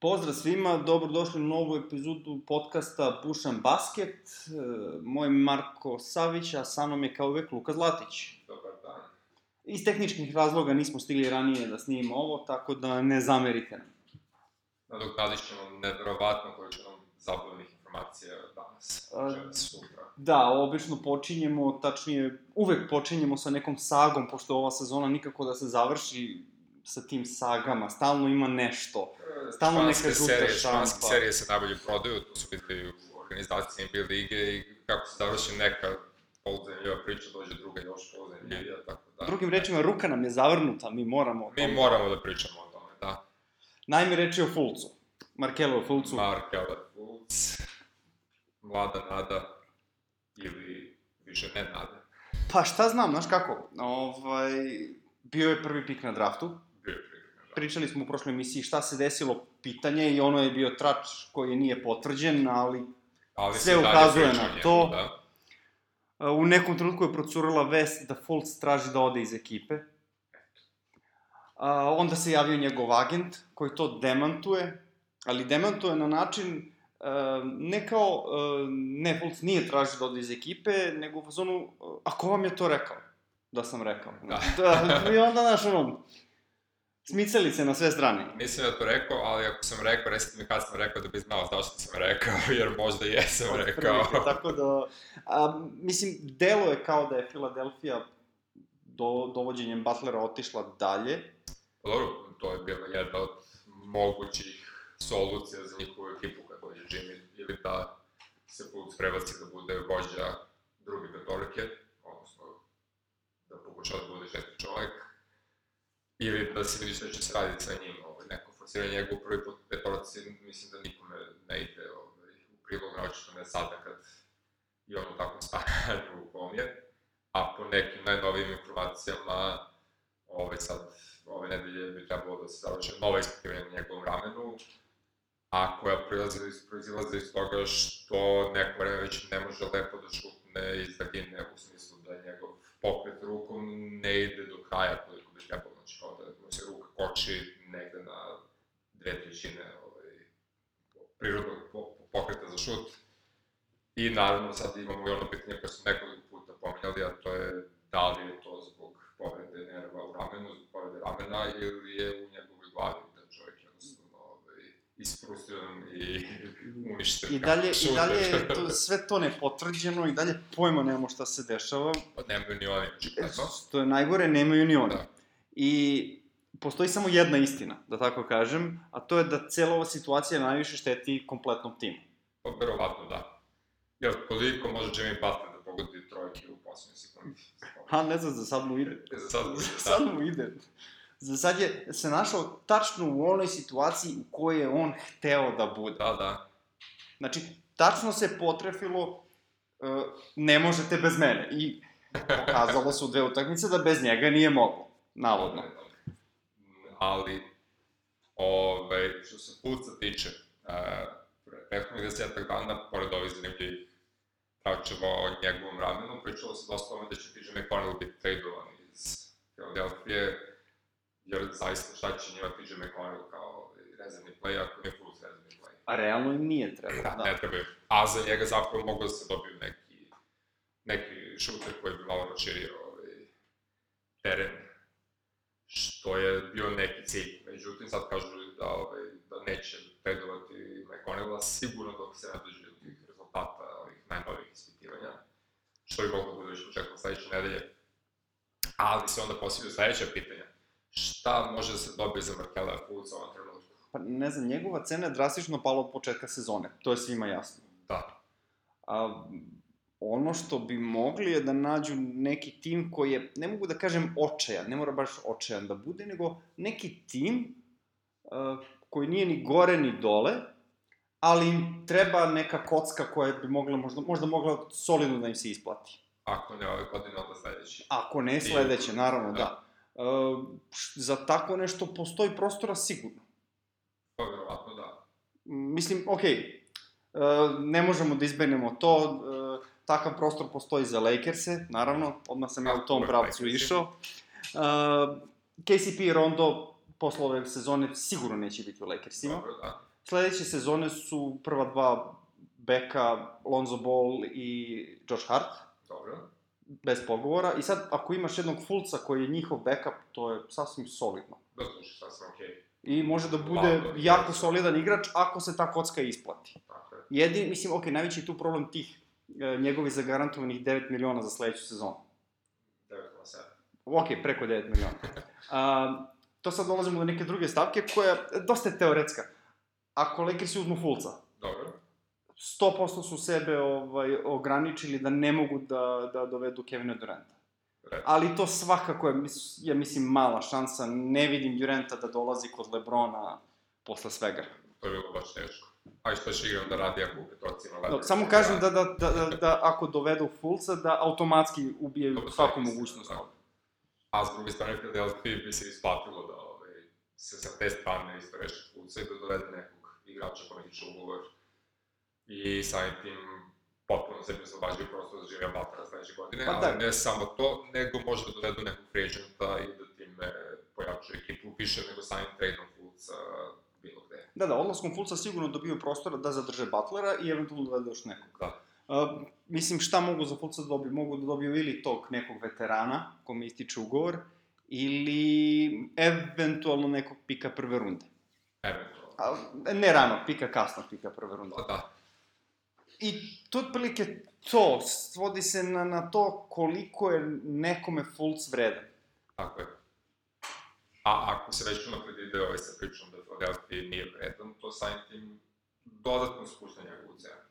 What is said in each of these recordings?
Pozdrav svima, dobrodošli u novu epizodu podcasta Pušan Basket. E, Moj Marko Savić, a sa mnom je kao uvek Luka Zlatić. Dobar dan. Iz tehničkih razloga nismo stigli ranije da snimimo ovo, tako da ne zamerite nam. Nadoknadit ćemo nevjerovatno količinom zabavnih informacija danas. A, sutra. Da, obično počinjemo, tačnije, uvek počinjemo sa nekom sagom, pošto ova sezona nikako da se završi sa tim sagama, stalno ima nešto. Stalno neka Španske žuta serije, štampa. Španske serije se najbolje prodaju, to su videli u organizaciji NBA lige i kako se završi neka poluzanimljiva priča, dođe druga još poluzanimljivija, tako da... Drugim rečima, ruka nam je zavrnuta, mi moramo... o Mi moramo da pričamo o tome, da. Najme reči o Fulcu. Markelo Fulcu. Mark Elder Fultz, mlada nada, ili više ne nada, Pa šta znam, znaš kako, ovaj, bio je prvi pik na draftu, pričali smo u prošloj emisiji šta se desilo pitanje i ono je bio trač koji nije potvrđen, ali Ali sve ukazuje na to. Da. u nekom trenutku je procurala vest da Fultz traži da ode iz ekipe. A, onda se javio njegov agent koji to demantuje, ali demantuje na način a, ne kao, a, ne, Fultz nije tražio da ode iz ekipe, nego u fazonu, a ko vam je to rekao? Da sam rekao. Da. da I onda, znaš, ono, smicalice na sve strane. Nisam ja to rekao, ali ako sam rekao, recite mi kad sam rekao da bi znao zašto sam rekao, jer možda jesam rekao. Otprilike, tako da, a, mislim, delo je kao da je Filadelfija do, dovođenjem Butlera otišla dalje. Dobro, to je bila jedna od mogućih solucija za njihovu ekipu kad dođe Jimmy, ili da se Fultz prebaci da bude vođa druge petorke, odnosno da pokušava da bude šesti čovek, ili da se vidi šta će se raditi sa njim, ovaj, neko forsiranje njegov prvi put petorci, mislim da nikome ne ide ovaj, u prilog, naočito ne sada kad je on u takvom stanju u kom je, a po nekim najnovijim informacijama, ovaj sad, ove nedelje bi trebalo da se završe nova ispitivanja na njegovom ramenu, a koja proizilaze iz, proizilaze iz toga što neko vreme već ne može lepo da šutne iz daljine, u smislu da njegov pokret rukom ne ide do kraja koliko bi trebalo, znači kao da mu se ruka koči negde na dve trećine ovaj, prirodnog po, pokreta za šut. I naravno sad imamo i ono pitanje koje smo nekoliko puta pominjali, a to je da li je to zbog povrede nerva u ramenu, zbog povrede ramena, ili je u njegovoj glavi da čovjek jednostavno ovaj, isfrustriran i uništen. I dalje, i dalje je to, sve to nepotvrđeno i dalje pojma nemamo šta se dešava. Pa nemaju ni oni, očigledno. Što je najgore, nemaju ni oni. Da. I postoji samo jedna istina, da tako kažem, a to je da cela ova situacija najviše šteti kompletnom timu. Pa verovatno da. Jer koliko može Jimmy Butler da pogodi trojke u poslednjoj sekundi? Ha, ne znam, za sad mu ide. Za sad, Za da. sad mu ide. Za sad je se našao tačno u onoj situaciji u kojoj je on hteo da bude. Da, da. Znači, tačno se potrefilo, uh, ne možete bez mene. I pokazalo se u dve utakmice da bez njega nije moglo. Navodno. Ali, ovaj, što se Fulca tiče, uh, prethodnih desetak dana, pored ovih zanimljivih tračeva o njegovom ramenu, pričalo se dosta o da će TJ McConnell biti tradovan iz Philadelphia, jer zaista šta će njima TJ McConnell kao rezervni play, ako nije Fultz rezervni play. A realno im nije trebalo, Da, da. ne trebaju. A za njega zapravo mogu da se dobiju neki, neki šuter koji bi malo raširio ovaj, teren, što je bio neki cilj. Međutim, sad kažu da, ovaj, da neće predovati McConnella sigurno dok se ne dođe do tih rezultata ovih najnovijih ispitivanja, što bi moglo da bude početkom sledeće nedelje. Ali se onda postavljaju sledeća pitanja. Šta može da se dobije za Markela Fultz u ovom trenutku? Pa ne znam, njegova cena je drastično pala od početka sezone. To je svima jasno. Da, A, ono što bi mogli je da nađu neki tim koji je, ne mogu da kažem očajan, ne mora baš očajan da bude, nego neki tim uh, koji nije ni gore ni dole, ali im treba neka kocka koja bi mogla, možda, možda mogla solidno da im se isplati. ako ne ove godine, onda sledeći. Ako ne sledeće, naravno, da. Uh, za tako nešto postoji prostora sigurno. Pa verovatno da. Mislim, okej, okay, ne možemo da izbegnemo to, uh, takav prostor postoji za Lakers-e, naravno, odmah sam ja u tom pravcu išao. Uh, KCP i Rondo posle ove sezone sigurno neće biti u Lakersima. Dobro, da. Sledeće sezone su prva dva beka, Lonzo Ball i Josh Hart, Dobro. bez pogovora. I sad, ako imaš jednog Fulca koji je njihov backup, to je sasvim solidno. Da, slušaj, sasvim okej. I može da bude Lako, jako solidan igrač ako se ta kocka isplati. Tako je. Jedini, mislim, ok, najveći je tu problem tih njegovih zagarantovanih 9 miliona za sledeću sezonu. 9,7. Ok, preko 9 miliona. A, to sad dolazimo do neke druge stavke koja je dosta je teoretska. Ako Lakersi uzmu Fulca, Dobro. 100% su sebe ovaj, ograničili da ne mogu da, da dovedu Kevina Duranta. Red. Ali to svakako je, ja mislim, mala šansa. Ne vidim Duranta da dolazi kod Lebrona posle svega. To je bilo baš teško. A i što će igram da radi ako u petorcima No, Lakers? samo kažem da, da, da, da, da ako dovedu Fulca, da automatski ubijaju Dobro, svaku mogućnost. da. A s druge strane, Philadelphia bi se isplatilo da ovaj, se sa te strane isto reši Fulca i da dovede nekog igrača koji tiče ugovor. I samim tim potpuno se oslobađaju prostor za Jimmy Butlera sledeće godine, Pa ali da. ne samo to, nego može da dovedu nekog free agenta i da time pojačaju ekipu više nego samim tradeom Fulca bilo gde. Da, da, odlaskom Fulca sigurno dobiju prostora da zadrže Butlera i eventualno dovede još nekog. Da. Uh, mislim, šta mogu za Fulca da dobiju? Mogu da dobiju ili tog nekog veterana, kome ističe ugovor, ili eventualno nekog pika prve runde. Eventualno. A, ne rano, pika kasno, pika prve runde. Pa da, I to otprilike to, svodi se na, na to koliko je nekome Fulc vredan. Tako je. A ako se već unapred ide ovaj sa pričom da Philadelphia nije vredan, to samim tim dodatno spušta njegovu cenu.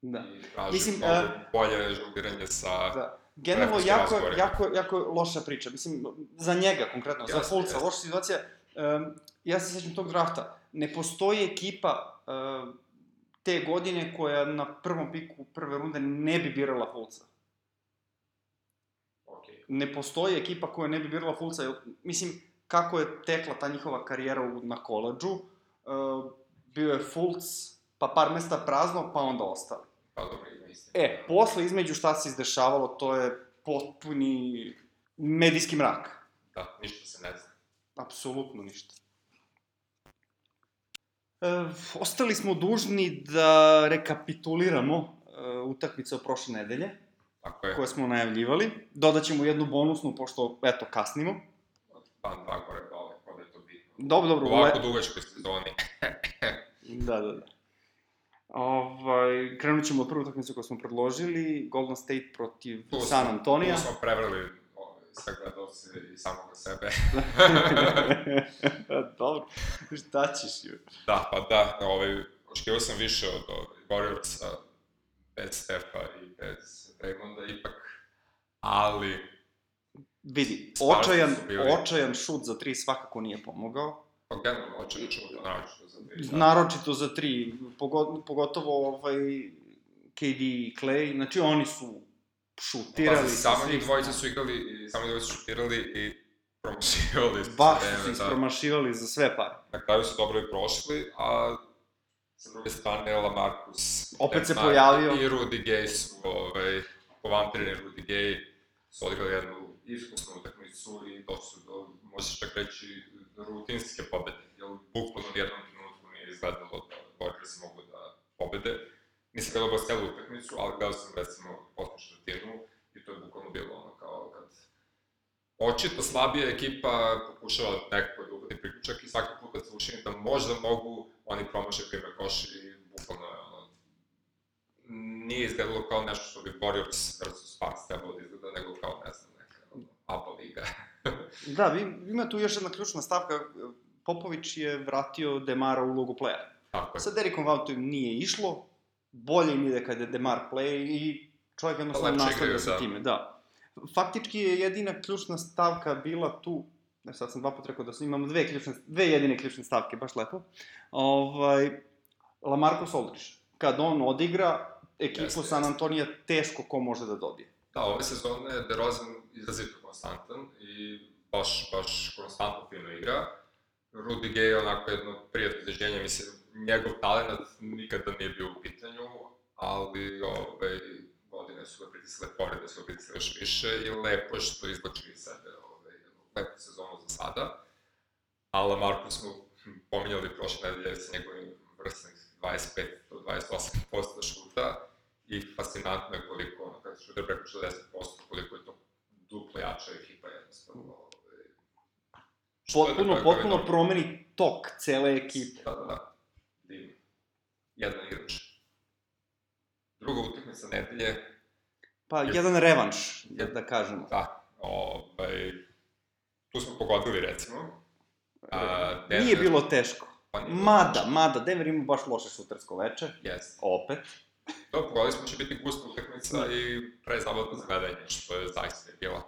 Da. I traži Mislim, e, bolje žongliranje sa... Da. Generalno, jako, razgovor. jako, jako loša priča. Mislim, za njega konkretno, za Jeste, Fulca, loša situacija. Um, ja se sećam tog drafta. Ne postoji ekipa uh, te godine koja na prvom piku prve runde ne bi birala Fulca. Ok. Ne postoji ekipa koja ne bi birala Fulca. Mislim, kako je tekla ta njihova karijera u, na koleđu, uh, bio je Fulc, pa par mesta prazno, pa onda ostali. Pa dobro, ima. E, posle između šta se izdešavalo, to je potpuni medijski mrak. Da, ništa se ne zna. Apsolutno ništa. E, ostali smo dužni da rekapituliramo e, utakmice od prošle nedelje, Tako je. koje smo najavljivali. Dodaćemo jednu bonusnu, pošto, eto, kasnimo. Dva gore dole, kod je to bitno. Dobro, dobro, ovako ule... dugačkoj sezoni. Da, da, da. Ovaj, krenut ćemo od prve utakmice koju smo predložili, Golden State protiv Tu San Antonija. Tu smo prevrali ovaj, sve gledalce i samoga sebe. Dobro, šta ćeš ju? Da, pa da, ovaj, očekivao sam više od ovaj, Warriorsa, bez Stefa i bez Draymonda ipak, ali Vidi, očajan, očajan šut za tri svakako nije pomogao. pa generalno to naročito za tri. Naročito za tri, pogo- pogotovo ovaj KD i Clay, znači oni su šutirali. Sa samo njih dvojica su igrali i samo njih dvojica su šutirali i promašivali. Baš sve su se vreme, da. ispromašivali za sve pare. Na kraju su dobro i prošli, a sa druge strane Lamarcus Opet se pojavio. i Rudy Gay su, ovaj, povampirini Rudy Gay odigrali jednu iskusnu utakmicu i došli su do, možeš čak reći, rutinske pobede, jer bukvalno u jednom trenutku nije izgledalo da Warriors mogu da pobede. Nisam gledao baš celu utakmicu, ali gledao sam recimo osmu četvrtinu i to je bukvalno bilo ono kao kad očito slabija ekipa pokušava nekako da priključak i svaki put kad se da možda mogu, oni promaše prime koš i bukvalno nije izgledalo kao nešto što bi Warriors versus Sparks trebalo da izgleda, nego kao, ne znam, neka ABA liga. Da, vi, ima tu još jedna ključna stavka. Popović je vratio Demara u ulogu playa. Tako je. Sa Derikom Vautom nije išlo, bolje im ide kad je Demar play i čovjek jednostavno Lepše nastavlja sa da. time, da. Faktički je jedina ključna stavka bila tu, ne, sad sam dva put rekao da su, imamo dve, ključne, dve jedine ključne stavke, baš lepo. Ovaj, Lamarcus Aldridge. Kad on odigra, ekipu Jeste, San. Antonija teško ko može da dobije. Da, ove sezone je DeRozan izrazito konstantan i baš, baš konstantno fino igra. Rudy Gay je onako jedno prijatno izraženje, mislim, njegov talent nikada nije bio u pitanju, ali ove, godine su ga pritisle pored, da su ga pritisle još više i lepo je što izlači iz sebe ove, jednu lepu sezonu za sada. Ala Marko smo pominjali prošle nedelje sa njegovim vrsnih 25 do 28% šuta i fascinantno je koliko, ono, kada šuta preko 60%, koliko je to duplo jača ekipa jednostavno. ovaj, je Potpuno, potpuno dobro. promeni tok cele ekipe. Da, da, da. Divno. Jedan igrač. Druga utakmica nedelje, Pa, Jeste. jedan revanš, da, da kažemo. da, ovaj, tu smo pogodili recimo. A, Nije bilo teško. Mada, mada, Denver ima baš loše šutarsko veče, Jeste. opet. To pogodili smo će biti gusta utakmica i prezabavno za gledanje, što je zaista bila.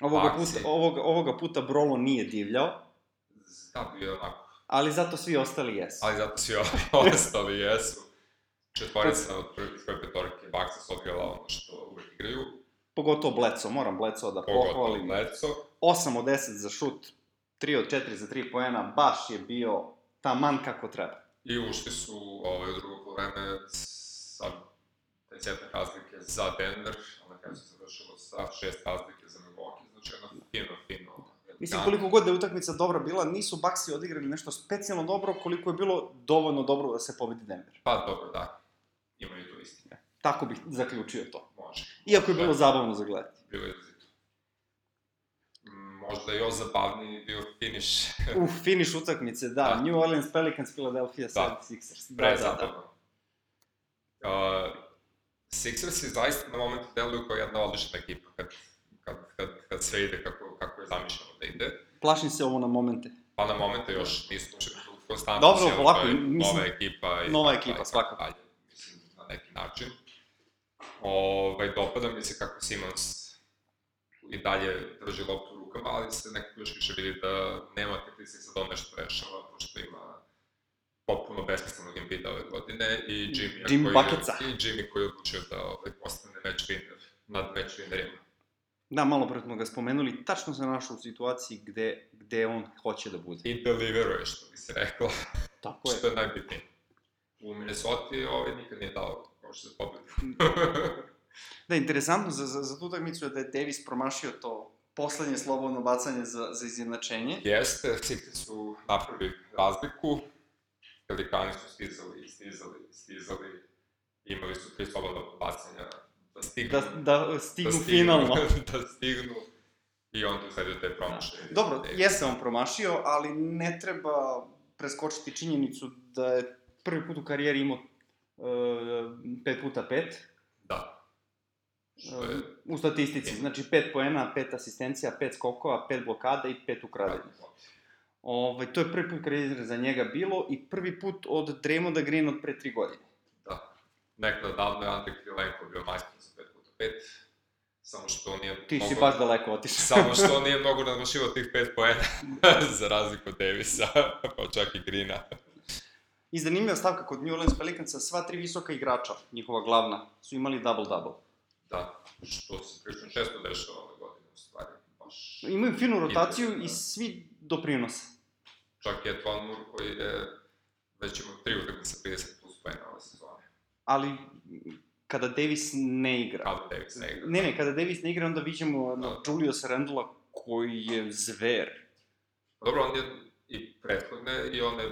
Ovoga puta, ovoga, ovoga puta Brolo nije divljao, Da, bio je onako. ali zato svi ostali jesu. Ali zato svi ostali jesu. Četvorica od prve svoje petorke Baksa su odigrala ono što uvek igraju. Pogotovo Bleco, moram Bleco da Pogotovo pohvalim. Bledso. 8 od 10 za šut, 3 od 4 za 3 poena, baš je bio taman kako treba. I ušli su ovaj, u drugo povreme sa desetak razlike za Denver, a na kraju se završilo sa šest razlike za Milwaukee, znači jedno fino, fino. Mislim, koliko god da je utakmica dobra bila, nisu Baxi odigrali nešto specijalno dobro, koliko je bilo dovoljno dobro da se pobedi Denver. Pa dobro, da. Imaju to istine. Tako bih zaključio to. Može. Iako je bilo zabavno za gledati. Bilo je Možda još zabavniji bio finish. Uf, finish utakmice, da. Da. New Orleans Pelicans, Philadelphia Da. 76ers. Da, da, da. Prezabavno. Uh, Sixers i zaista na momentu deluju kao jedna odlična ekipa kad, kad, kad, kad sve ide kako, kako je zamišljeno da ide. Plašim se ovo na momente. Pa na momente još nisu ušli u konstantnost. Dobro, jel, polako, je mislim, Nova ekipa. I nova ekipa, svakako. dalje, Mislim, na neki način. Ovaj, dopada mi se kako Simons i dalje drži loptu u rukama, ali se nekako još više vidi da nema pritisak da on nešto rešava, pošto ima potpuno besmislenog Embida ove godine i Jimmy, Jimmy koji, je, i Jimmy koji je odlučio da ovaj, postane match winner nad match winnerima. Da, malo pre smo ga spomenuli, tačno se našao u situaciji gde, gde on hoće da bude. I deliveruje, što bi se reklo. Tako je. Što je najbitnije. U Minnesota ovaj nikad nije dao koš za pobedu. Da, interesantno za, za, za tu utakmicu je da je Davis promašio to poslednje slobodno bacanje za, za izjednačenje. Jeste, Sixers su napravili razliku, Pelikani su stizali, stizali, stizali, imali su tri slobodna bacanja da stignu. Da, da stignu stignu, finalno. da stignu. I onda usledio te promašaj. Dobro, Davis. jeste on promašio, ali ne treba preskočiti činjenicu da je prvi put u karijeri imao uh, 5 puta 5 Da. Što je... u statistici. Znači 5 poena, 5 asistencija, 5 skokova, 5 blokada i 5 ukradenih. Ovaj, to je prvi put karijeri za njega bilo i prvi put od Draymonda Green od pre 3 godine. Da. Nekada davno je Ante Krilenko bio majstor za 5 puta 5, samo što on nije Ti si mnogo- baš daleko otišao. Samo što on nije mnogo nadmašivao tih 5 poena, za razliku od Davisa, pa čak i Grina. I zanimljiva stavka kod New Orleans Pelicansa, sva tri visoka igrača, njihova glavna, su imali double-double. Da, što se prilično često dešava ove godine, u stvari. Baš... Imaju finu rotaciju da. i svi doprinose. Čak je Twan Moore koji je već imao tri utakmice 50 plus poena ove sezone. Ali kada Davis ne igra. Kada Davis ne igra. Ne, ne, kada Davis ne igra, onda viđemo Da. no, Julius Randula koji je zver. Pa Dobro, on je i prethodne i one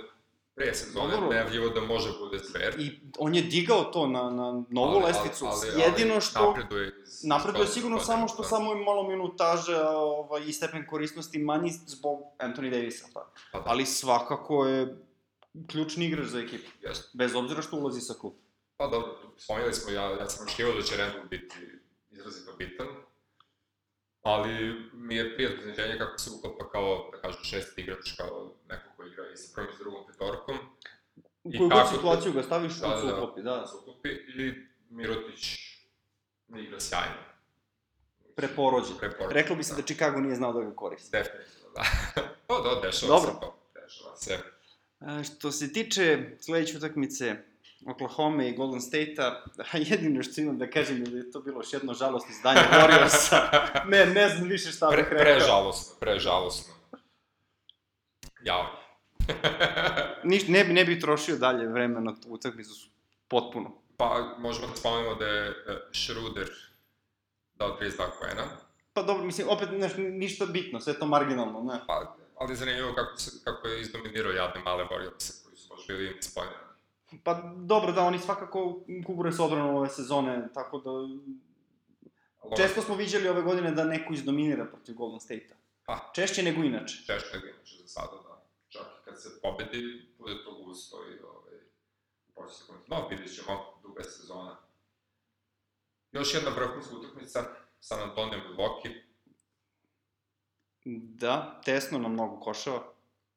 pre sezone Dobro. najavljivo da može bude zver. I on je digao to na, na novu Ali- lestvicu. ali- ali- Jedino ali što... Napreduje, Napreduje sigurno samo što da. samo je malo minutaže ovaj, i stepen korisnosti manji zbog Anthony Davisa. Pa. Pa da, Ali svakako je ključni igrač za ekipu. jeste. Bez obzira što ulazi sa klupa. Pa dobro, spomenuli smo, ja, ja sam očekivao da će Randall biti izrazito bitan, ali mi je prijatno iznenađenje kako se uklapa kao, da kažem, šesti igrač, kao neko igra i sa prvom i sa drugom petorkom. U I koju god situaciju ga staviš, Da, on da, se da. uklopi, da. se uklopi i Mirotić ne igra sjajno. Preporođen. Preporođen, Reklo bi se da Chicago nije znao da ga koristi. Definitivno, da. pa da, dešava Dobro. se to. Dešava se. A, što se tiče sledeće utakmice Oklahoma i Golden State-a, jedino što imam da kažem je da je to bilo još jedno žalostno izdanje Warriorsa. Ne, ne znam više šta bih Pre, rekao. prežalosno, prežalosno. Jao. Niš, ne, bi, ne bih trošio dalje vreme na tu utakmicu potpuno. pa možemo da spomenemo da je e, Schroeder dao 32 poena. Pa dobro, mislim, opet neš, ništa bitno, sve to marginalno, ne. Pa, ali zanimljivo kako, se, kako je izdominirao jadne male Warriors koji su baš bili isplanirani. Pa dobro, da, oni svakako kubure s odbranom ove sezone, tako da... Ali Često smo viđali ove godine da neko izdominira protiv Golden State-a. Pa. Češće nego inače. Češće nego inače za sada, da. Kad se pobedi, bude to gusto i ovaj, počne se konti. No, vidjet ćemo, duga je sezona. Još jedna vrhunska utakmica, San Antonio Milwaukee, Da, tesno na mnogo košava.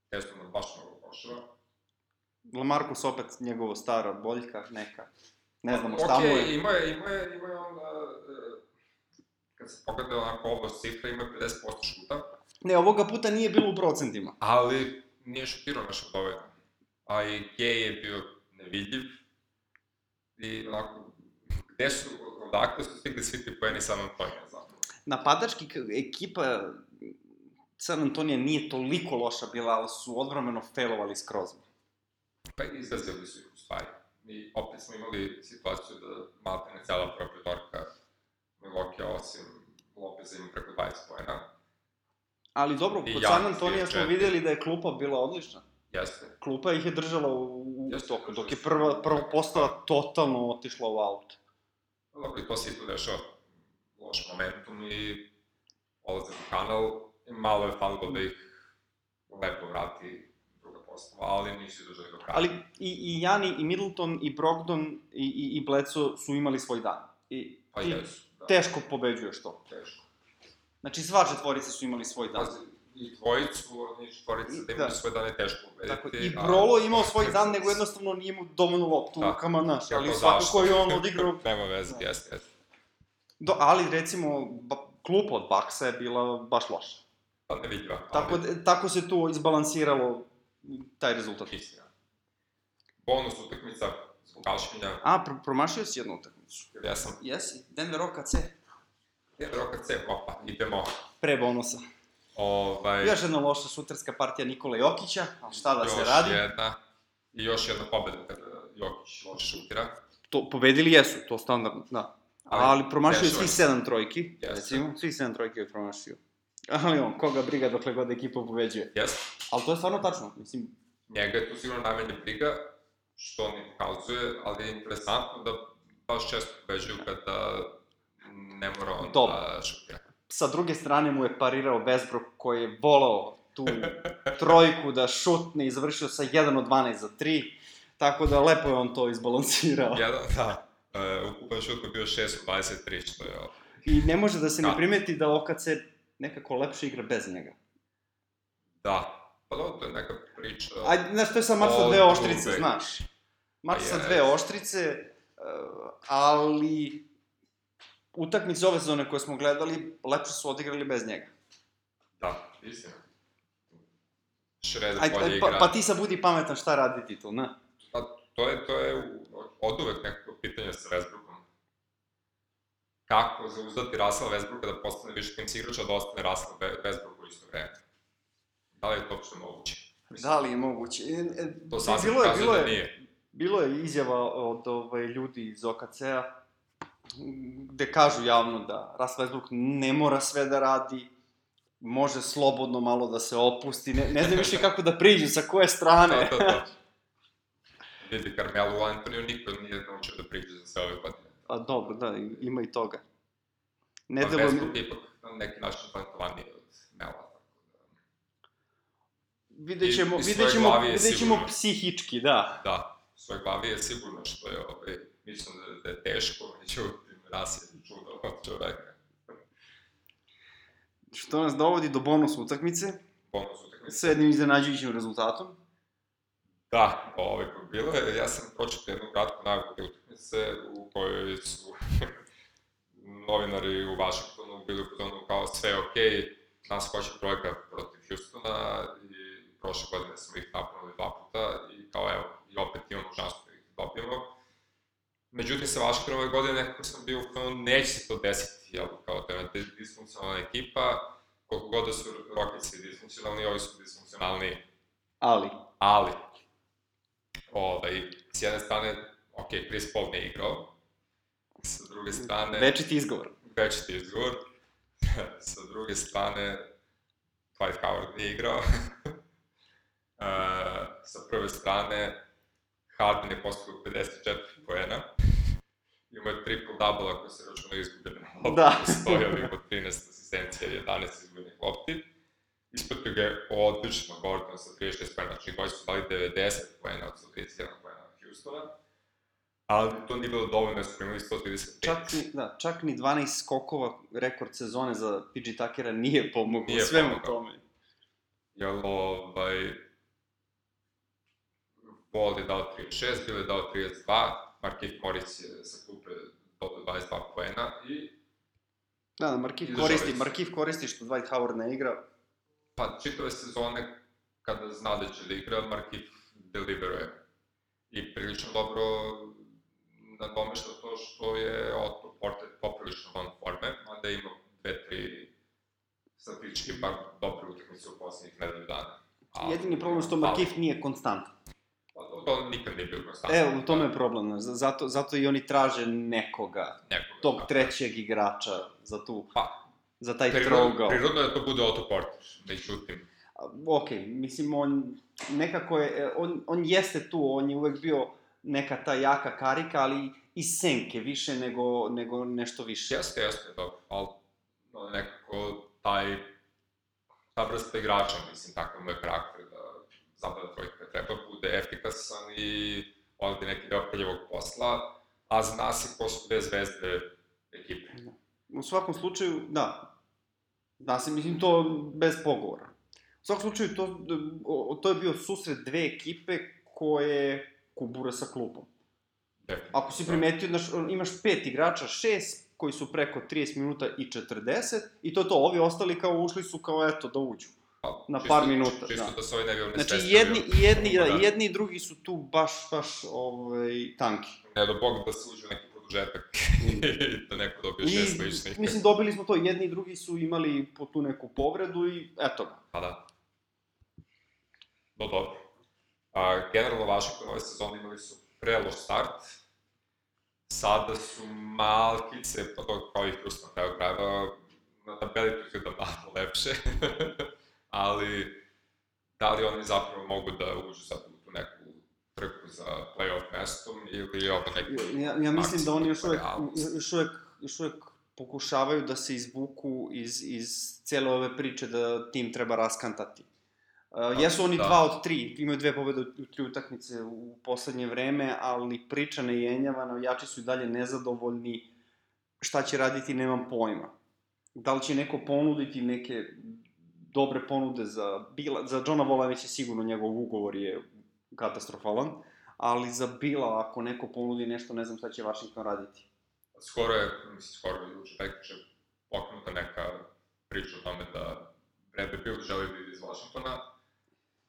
tesno nam baš mnogo košava. Lamarcus opet njegovo stara boljka, neka. Ne znamo šta Ok, mu je. ima je, ima je, ima je onda, e, kad se pogleda onako ovo cifra, ima 50% šuta, Ne, ovoga puta nije bilo u procentima. ali nije šutirao nešto dovoljno. A i Gay je bio nevidljiv. I onako, gde su, odakle su stigli svi ti poeni San Antonija zapravo? Napadački ekipa San Antonija nije toliko loša bila, ali su odvremeno failovali skroz. Pa i izgazili su ih u stvari. I opet smo imali situaciju da malte ne cela prva petorka Milwaukee osim Lopeza ima preko 20 poena. Ali dobro, kod San Antonija smo videli da je klupa bila odlična. Jeste. Klupa ih je držala u, u Jeste, toku, dok je prva, prva postava totalno otišla u aut. Dobro, i to se isto dešava. Loš momentum i odlazak u kanal. Malo je falilo da ih lepo vrati druga postava, ali nisu izdržali do kraja. Ali i, i Jani, i Middleton, i Brogdon, i, i, i Bledsoe su imali svoj dan. I Pa jesu, da. teško pobeđuješ to. Teško. Znači, sva četvorica su imali svoj dan. I dvojicu, oni četvorice, da Da. imaju svoje dane teško ubediti. Tako, I Brolo je imao svoj dan, nego jednostavno nije mu dovoljno loptu u Da. rukama, znaš, ali Kako, svakako je on odigrao... Nema veze, Da. jeste, jeste. Do, ali, recimo, ba, klupa od Baksa je bila baš loša. Pa ne vidljiva. Tako, ali tako se tu izbalansiralo taj rezultat. istina. Bonus utakmica zbog kašminja, A, pro, promašio si jednu utakmicu. jer ja sam Jesi, Denver OKC. Jedan roka C, opa, idemo. Pre bonusa. Ovaj, Još jedna loša šuterska partija Nikola Jokića, ali šta da se još radi? jedna, i još jedna pobeda kada Jokić loše šutira. To, pobedili jesu, to standardno, da. Ali Ali promašio je svi se. sedam trojki, Jeste. recimo, svi sedam trojki je promašio. Ali on, koga briga dokle god ekipa pobeđuje. Jeste, Ali to je stvarno tačno, mislim, njega je tu sigurno najmanje briga, što on i pokazuje, ali je interesantno da baš često pobeđuju kada ne mora on Dobro. da šutira. sa druge strane mu je parirao Westbrook koji je volao tu trojku da šutne i završio sa 1 od 12 za 3, tako da lepo je on to izbalansirao. Jedan, da, uh, ukupan šut mu je bio 6 od 23, što je I ne može da se ne Da. primeti da OKC nekako lepše igra bez njega. Da, pa dobro, to je neka priča. Ajde, znaš, to je sad mač sa Od dve oštrice, znaš. Mač sa jest. dve oštrice, ali utakmice ove sezone koje smo gledali, lepše su odigrali bez njega. Da, istina. Šreder bolje ajde, igra. pa, pa ti sad budi pametan šta raditi tu, ne? Pa, to je, to je od uvek nekako pitanje sa Westbrookom. Kako zauzdati Russell Westbrooka da postane više timski igrač, a da ostane Russell Westbrook u isto vreme? Da li je to uopšte moguće? Da li je moguće? E, e, To sasvim bilo je, bilo da je, nije. bilo je izjava od ovaj, ljudi iz OKC-a gde kažu javno da Russell Westbrook ne mora sve da radi, može slobodno malo da se opusti, ne, ne znam više kako da priđu, sa koje strane. Da, da, da. Vidi, Carmelo Antoniju niko nije naučio da priđe za sve ove godine. A dobro, da, ima i toga. Ne Pa mi... Westbrook je ipak na neki način talentovaniji od Mela. da- Vidjet ćemo, vidjet ćemo, vidjet ćemo psihički, da. Da, u svojoj glavi je sigurno što je, ovaj, mislim da, da je teško, međutim, ras je čudo od čoveka. Što nas dovodi do bonus utakmice, Bonus utakmice. sa jednim iznenađujućim rezultatom. Da, ovaj, bilo je, ja sam pročitao jednu kratku najavu te utakmice u kojoj su novinari u Washingtonu bili u kao sve je okej, okay, nas hoće trojka protiv Houstona i prošle godine smo ih napunili dva puta i kao evo, i opet imamo šansu da ih dobijemo. Međutim, sa Washingtonom ove godine nekako sam bio u fazonu, neće se to desiti, jel, kao da je disfunkcionalna ekipa, koliko god da su Rocketsi disfunkcionalni, ovi su disfunkcionalni Ali, ali, ovaj, s jedne strane, ok, Chris Paul ne igrao, sa druge strane, večiti izgovor. večiti izgovor, sa druge strane, Dwight Howard nije igrao. uh, sa prve strane, Harden je postigao 54 poena. Imao je triple-double ako se računa izgubljene lopte. Da. Stoja od 13 asistencija i 11 izgubljenih lopti. Ispratio ga je odlično Gordon sa 36 poena, znači koji su dali 90 poena od 131 poena Houstona. Ali to nije bilo dovoljno, jer smo imali 135. Čak ni, da, čak ni 12 skokova rekord sezone za PG Tuckera nije pomoglo Nije svemu pomogao. tome. Jel, ovaj... Ball je dao 36, Bill je dao 32, Markif Morris je dodao 22 poena i Da, da, Markif koristi. Markif koristi što Dwight Howard ne igra. pa čitave sezone kada zna da će da igra, Markif deliveruje. I prilično dobro nadomešta to što je Otto Porter poprilično van forme, mada ima dve, tri statistički bar dobre utakmice u poslednjih nedelju dana. Ali- Jedini problem je što Markif nije konstantan. Pa, to, nikad nije bio konstantno. Evo, u tome je problem, zato, zato i oni traže nekoga, Nekoga, tog da. trećeg igrača za tu, Pa, za taj prirodno, trogao. prirodno je da to bude Otto Porter, međutim, Ok, mislim, on nekako je, e, on, on jeste tu, on je uvek bio neka ta jaka karika, ali iz senke, više nego, nego nešto više. jeste, jeste, dobro, ali nekako taj, ta vrsta igrača, mislim, takav mu je karakter da zabada trojka kad treba, efikasan i odredi neki deo prljavog posla, a zna se ko su dve zvezde ekipe. U svakom slučaju, da. Da se, mislim, to bez pogovora. U svakom slučaju, to, to je bio susret dve ekipe koje kubure sa klubom. Ako si primetio, znaš, imaš pet igrača, šest koji su preko 30 minuta i 40, i to je to, ovi ostali kao ušli su kao eto da uđu. Pa, na čisto- par minuta, Čisto da. da se ovaj ne bi Znači, onesvestio. jedni, jedni, da, jedni i drugi su tu baš, baš, ovaj, tanki. Ne do Bog da se uđe neki produžetak i da neko dobije šest I, ličnih. mislim, dobili smo to, jedni i drugi su imali po tu neku povredu i eto ga. Pa da. No dobro. A, generalno Washington ove sezone imali su preloš start. Sada su malkice, pa to kao i Houston na kraju krajeva, na tabeli to izgleda malo lepše. Ali, da li oni zapravo mogu da uđu sad u tu neku trku za playoff mestom ili ovo neki... Ja, ja mislim da oni još uvek, još uvek, još uvek pokušavaju da se izvuku iz, iz cele ove priče da tim treba raskantati. Uh, jesu oni da. dva od tri, imaju dve pobede u tri utakmice u poslednje vreme, ali priča ne jenjava, navijači su i dalje nezadovoljni, šta će raditi nemam pojma. Da li će neko ponuditi neke dobre ponude za Bila, za Johna Vola već je sigurno njegov ugovor je katastrofalan, ali za Bila ako neko ponudi nešto, ne znam šta će Washington raditi. Skoro je, mislim, skoro je juče prekriče pokrenuta neka priča o tome da Bradley Bill želi da ide iz Washingtona,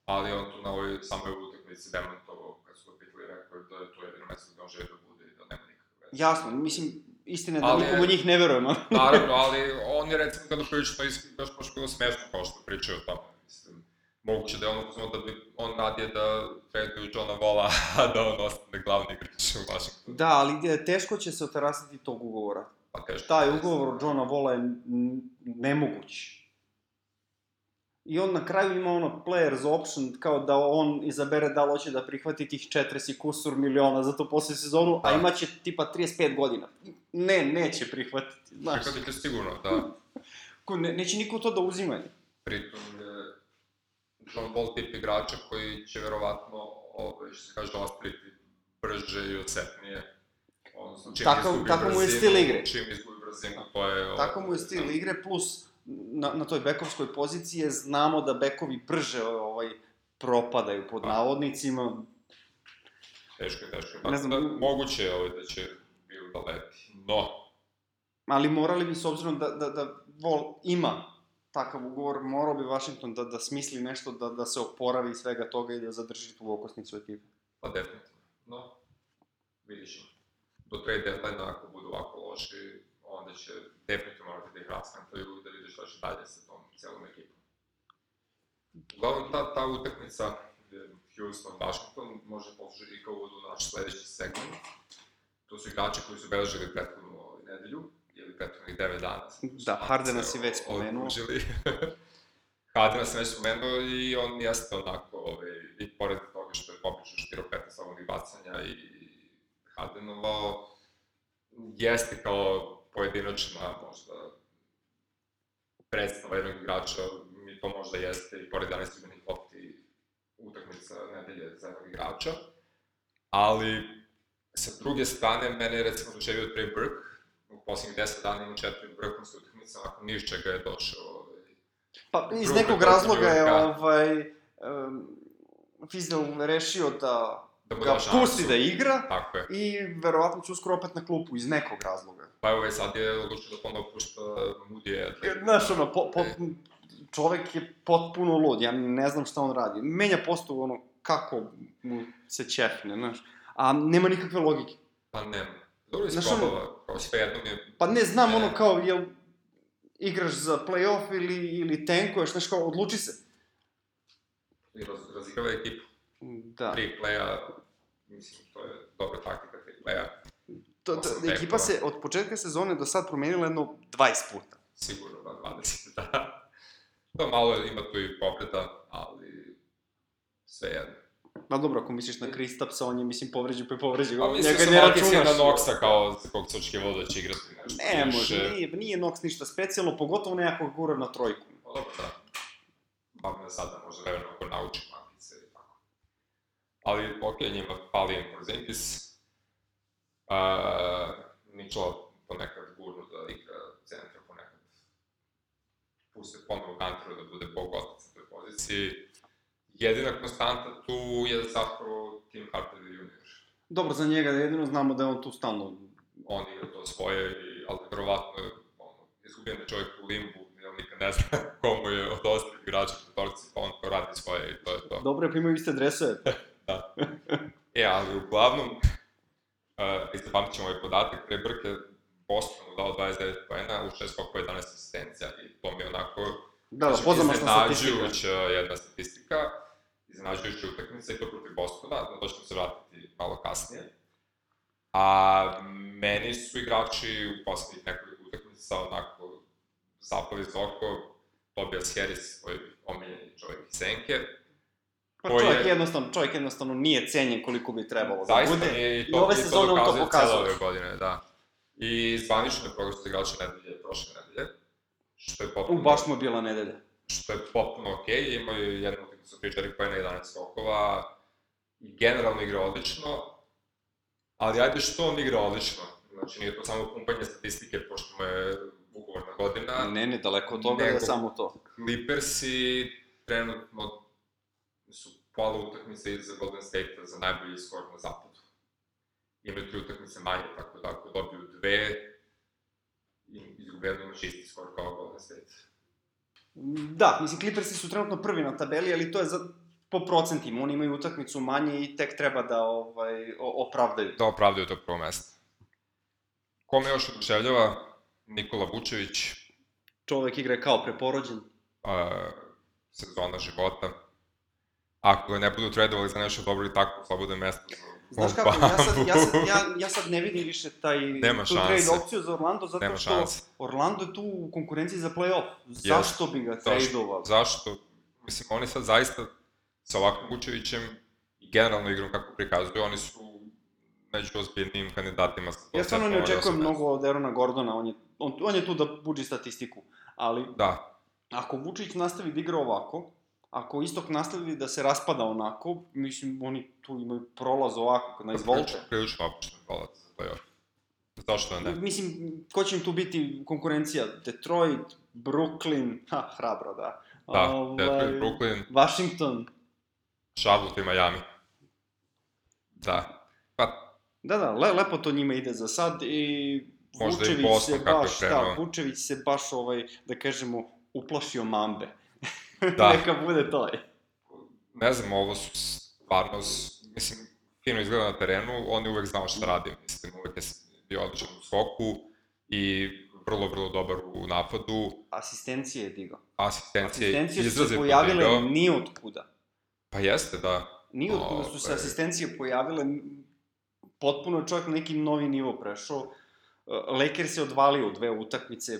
ali on tu na ovoj samoj utakmici demantovao, kad su ga pitali, rekao je da je to jedino mesto gde on želi da bude i da nema nikakve veze. Jasno, mislim, istina je da Ali- nikom od njih ne verujemo. Naravno, ali on je recimo kada priča to is- baš baš bilo smešno kao što pričaju o tome, mislim. Moguće da je ono uzmano da bi on radije da traduju Johna Vola, a da on ostane glavni igrač u Washingtonu. da, ali je, teško će se otarasiti tog ugovora. Pa teško. Taj ugovor Johna Vola je nemoguć. I on na kraju ima ono player's option, kao da on izabere da li hoće da prihvati tih 40 i kusur miliona za to posle sezonu, a Da. imaće tipa 35 godina. Ne, neće prihvatiti, znaš. Prihvatite sigurno, da. Ko, ne, neće niko to da uzima. Pritom je John Wall tip igrača koji će verovatno, ovaj, što se kaže, ostriti brže i osetnije. Odnosno, čim Takav- izgubi takav mu je brzinu- stil igre. Čim izgubi brzinu, to je... Tako mu je stil igre, plus na, na toj bekovskoj poziciji je znamo da bekovi brže ovaj, propadaju pod navodnicima. Teško je, teško je. Ne znam, da, moguće je ovaj, da će Bill da leti. No, Ali morali bi, s obzirom da, da, da Vol ima takav ugovor, morao bi Washington da, da smisli nešto, da, da se oporavi svega toga i da zadrži tu okosnicu ekipe. pa definitivno. No, vidiš ćemo. Do trade deadline ako budu ovako loši, onda će definitivno morati da ih raskantaju da vide šta će dalje sa tom celom ekipom. Uglavnom, ta, ta utakmica gde Houston, Washington, može poslužiti i kao uvod u naš sledeći segment. To su igrači koji su beležili prethodnu ovaj, nedelju, ili prethodnih 9 dana. Da, Hardena si već spomenuo. Odlužili. Hadena sam već spomenuo i on jeste onako, ovaj, i pored toga što je poprično štirao 15 slobodnih bacanja i Hadenovo, jeste kao pojedinačna možda predstava jednog igrača, mi to možda jeste i pored 11 izmenih lopti utakmica nedelje za jednog igrača, ali sa druge strane, mene je recimo doživio Trey Burke, u poslednjih 10 dana ima četiri vrhunske utakmice, onako ni iz čega je došao. Ovaj, Pa iz nekog razloga je ovaj, um, Fizdel rešio da, ga da pusti da igra Tako je. i verovatno će uskoro opet na klupu iz nekog razloga. Pa evo, ovaj sad je odlučio da ponovo pušta Moody Edley. Znaš, ono, po, po, E. čovek je potpuno lud, ja ne znam šta on radi. Menja postavu, ono, kako mu se ćefne, znaš. A nema nikakve logike. Pa nema. Dobro Znaš, isprobava, kao sve jednom je... Pa ne znam, Ne. ono, kao, jel igraš za play-off ili, ili tankuješ, znaš, kao, odluči se. I raz, razigrava ekipu. Da. Tri playa, mislim, to je dobra taktika tri playa. To, to, ekipa se od početka sezone do sad promenila jedno 20 puta. Sigurno, da, 20, da. To malo ima tu i povreda, ali sve jedno. Ma dobro, ako misliš na Kristapsa, on je, mislim, povređen pa je povređen. Pa mislim Njega se ne računaš. na Noxa kao kog se očekivalo da će igrati nešto Ne, više. može, nije, nije Nox ništa specijalno, pogotovo ne ako ga gura na trojku. Pa dobro, da. Bar me sada može vremena ako nauči Markisa i tako. Ali, okay, njima fali im Porzingis. Uh, Ničela ponekad gurnu da igra centra, ponekad puste ponovo Kanteru da bude bog otac na toj poziciji. Jedina konstanta tu je zapravo Tim Hardaway junior. Dobro, za njega jedino znamo da je on tu stalno. on igra to svoje, i, ali verovatno je ono, izgubljen je čovjek u limbu, jer nikad ne zna komu je od ostalih igrača petorci, pa on to radi svoje i to je to. Dobro pa imaju iste dresove. E, ali uglavnom, uh, isto pamtit ćemo ovaj podatak, Trey Burke je Bostonu dao 29 poena, u 6 skokova 11 asistencija i to mi je onako Da, da, pozamašna statistika. Jedna statistika, iznenađujuća utakmica i to protiv Bostona, na to ćemo se vratiti malo kasnije. A meni su igrači u poslednjih nekoliko utakmica onako zapali za oko, Tobias Harris, koji omiljeni čovjek iz Senke, Pa koji čovjek je- jednostavno, čovjek jednostavno nije cenjen koliko bi trebalo da zaista bude. nije i I to, ove i to sezone on to pokazuje. ove godine, da. I zvanično je proglašen igrača nedelje, prošle nedelje, što je potpuno... U, baš mu je bila nedelja. što je potpuno okej, okay. imaju jednu utakmicu 3-4 pojena, 11 skokova, i generalno igra odlično, ali ajde što on igra odlično, znači nije to samo pumpanje statistike, pošto mu je ugovorna godina, Ne, ne, daleko od toga da je samo to. Clippersi trenutno su pola utakmice iza Golden State-a za najbolji skor na zapadu. Imaju tri utakmice manje, tako da ako dobiju dve, i- izgubeno imaš isti skor kao Golden State. Da, mislim, Clippersi su trenutno prvi na tabeli, ali to je za, po procentima. Oni imaju utakmicu manje i tek treba da ovaj, opravdaju. da opravdaju to prvo mesto. Ko me još oduševljava? Nikola Vučević, Čovek igra kao preporođen. uh, sezona života. Ako ga ne budu tradovali za nešto dobro i tako, slobodno je mesto Znaš kako, ja sad, ja, sad, ja, ja sad ne vidim više taj, Nema tu trade opciju za Orlando, zato Nema što šanse. Orlando je tu u konkurenciji za play-off. Zašto bi ga Zašto? tradeovali? Zašto? Mislim, oni sad zaista sa ovakvim Vučevićem i generalno igrom kako prikazuju, oni su među ozbiljnim kandidatima. Ja stvarno ne očekujem mnogo od Erona Gordona, on je, on, on je tu da buđi statistiku. Ali. Da, ako Vučić nastavi da igra ovako, ako Istok nastavi da se raspada onako, mislim, oni tu imaju prolaz ovako, na izvolite. prilično, opušten prolaz za playoff. Zašto ne? Mislim, ko će im tu biti konkurencija? Detroit, Brooklyn, ha, hrabro, da. Da, Ovaj, Detroit, Brooklyn, Washington. Charlotte i Miami. Da. Pa, Da, da, le, lepo to njima ide za sad i Možda i Vučević Boston se kako je baš, da. Vučević se baš, ovaj, da kažemo, uplašio mambe. Da. Neka bude to. ne znam, ovo su stvarno, mislim, fino izgleda na terenu, on je uvek znao šta radi, mislim, uvek je bio odličan u skoku i vrlo, vrlo dobar u napadu, Asistencije je digao. asistencije, Asistencije su se pojavile ni od kuda. Pa jeste, da. Ni od kuda su se Ovaj. asistencije pojavile, potpuno je čovjek na neki novi nivo prešao. Lakers je odvalio u dve utakmice.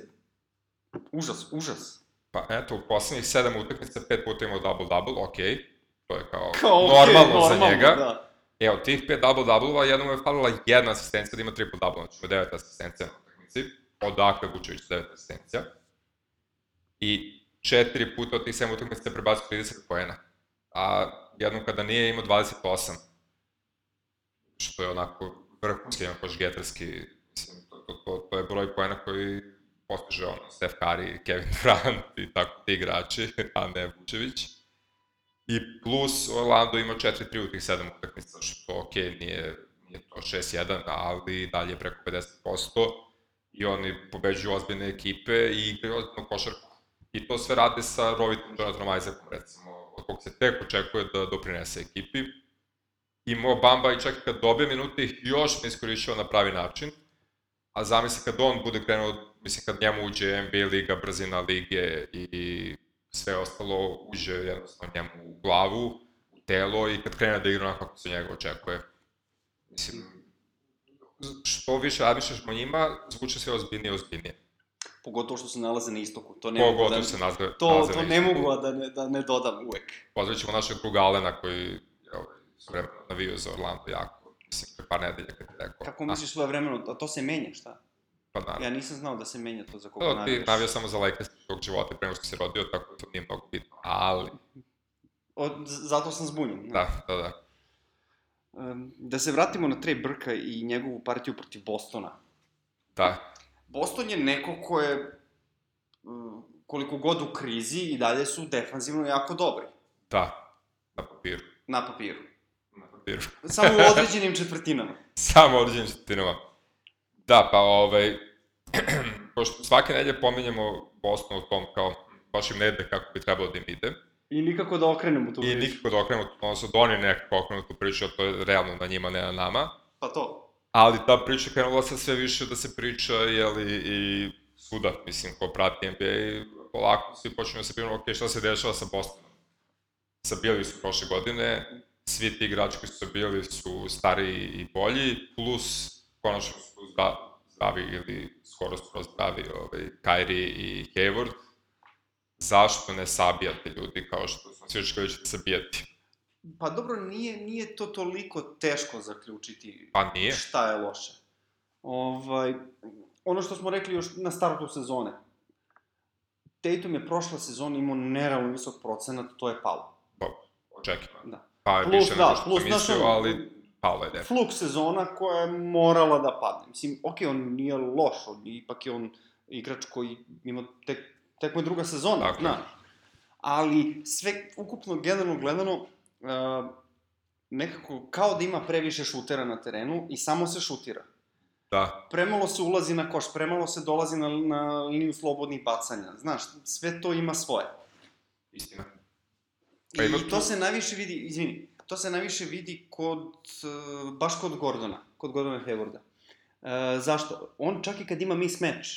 Užas, užas. Pa eto, u poslednjih sedam utakmica, pet puta imao double-double, okej. Okay. To je kao, Kao, okej, normalno, normalno, za njega. Da. E, od tih pet double-double-ova, jednom je falila jedna asistencija da ima triple-double, znači ima devet asistencija na utakmici. Odakle Vučević devet asistencija. I četiri puta od tih 7 utakmica se prebacio 30 poena. A jednom kada nije imao 28. Što je onako vrhunski, onako žgetarski, mislim, to, to, to, to je broj poena koji postiže ono, Steph Curry, Kevin Durant i tako ti igrači, a ne Vučević. I plus Orlando ima 4-3 u tih 7 utakmica, što ok, nije, nije to 6-1, ali dalje preko 50%. I oni pobeđuju ozbiljne ekipe i igraju ozbiljnu košarku. I to sve rade sa rovitom Jonathanom Isaacom, recimo, od kog se tek očekuje da doprinese ekipi. I Mo Bamba i čak kad dobije minute ih još ne iskorišava na pravi način. A zamisli kad on bude krenuo, mislim kad njemu uđe NBA liga, brzina lige i sve ostalo uđe jednostavno njemu u glavu, u telo i kad krene da igra onako kako se njega očekuje. Mislim, što više razmišljaš o njima, zvuče sve ozbiljnije i ozbiljnije. Pogotovo što se nalaze na istoku. To ne Pogotovo mogu da, se nazve, to, nalaze to na ne istoku. mogu da ne, da ne dodam uvek. Pozdravit ćemo našeg druga Alena koji je vremena navio za Orlando jako, mislim, pre par nedelja kad je rekao. Kako misliš svoje vremeno, a to se menja, šta? Pa da. Ja nisam znao da se menja to za koga To ti navijaš. navio samo za Lakers tog života pre nego što si rodio, tako da to nije mnogo bitno. Ali, Od, zato sam zbunjen. da, da, da. Um, da se vratimo na Trey Brka i njegovu partiju protiv Bostona. Da, Boston je neko ko je um, koliko god u krizi i dalje su defanzivno jako dobri. da, na papiru. Na papiru. Na papiru. Samo u određenim četvrtinama. Samo određenim četinama. Da, pa ovaj, pošto svake nedelje pominjemo Boston u tom kao, baš im ne ide kako bi trebalo da im ide. I nikako da okrenemo tu I priču. nikako da okrenemo, odnosno da oni nekako okrenu tu priču, a to je realno na njima, ne na nama. Pa to. Ali ta priča krenula sad sve više da se priča, jeli, i svuda, mislim, ko prati NBA, polako svi počinju da se pitaju, ok, šta se dešava sa Bostonom? Sa bili su prošle godine, svi ti igrači koji su bili su stariji i bolji, plus konačno su zda, zdravi ili skoro skoro zdravi ovaj, Kyrie i Hayward. Zašto ne sabijate ljudi kao što smo svi očekali da ćete sabijati? Pa dobro, nije, nije to toliko teško zaključiti Pa nije. šta je loše. Ovaj, ono što smo rekli još na startu sezone. Tatum je prošla sezona imao nerealno visok procenat, to je palo. Dobro, očekivano. Da. Pa je Plus, više da, nego što plus, sam mislio, ali palo je definitivno. Fluk sezona koja je morala da padne. Mislim, ok, on nije loš, on, ipak je on igrač koji ima tek, tek mu je druga sezona, Tako je. znaš. Ali sve ukupno generalno gledano, uh, nekako kao da ima previše šutera na terenu i samo se šutira. Da, Premalo se ulazi na koš, premalo se dolazi na, na liniju slobodnih bacanja. Znaš, sve to ima svoje. istina. Pa I tu- to se najviše vidi, izvini, to se najviše vidi kod, uh, baš kod Gordona, kod Gordona Haywarda. Uh, zašto? On čak i kad ima mismatch,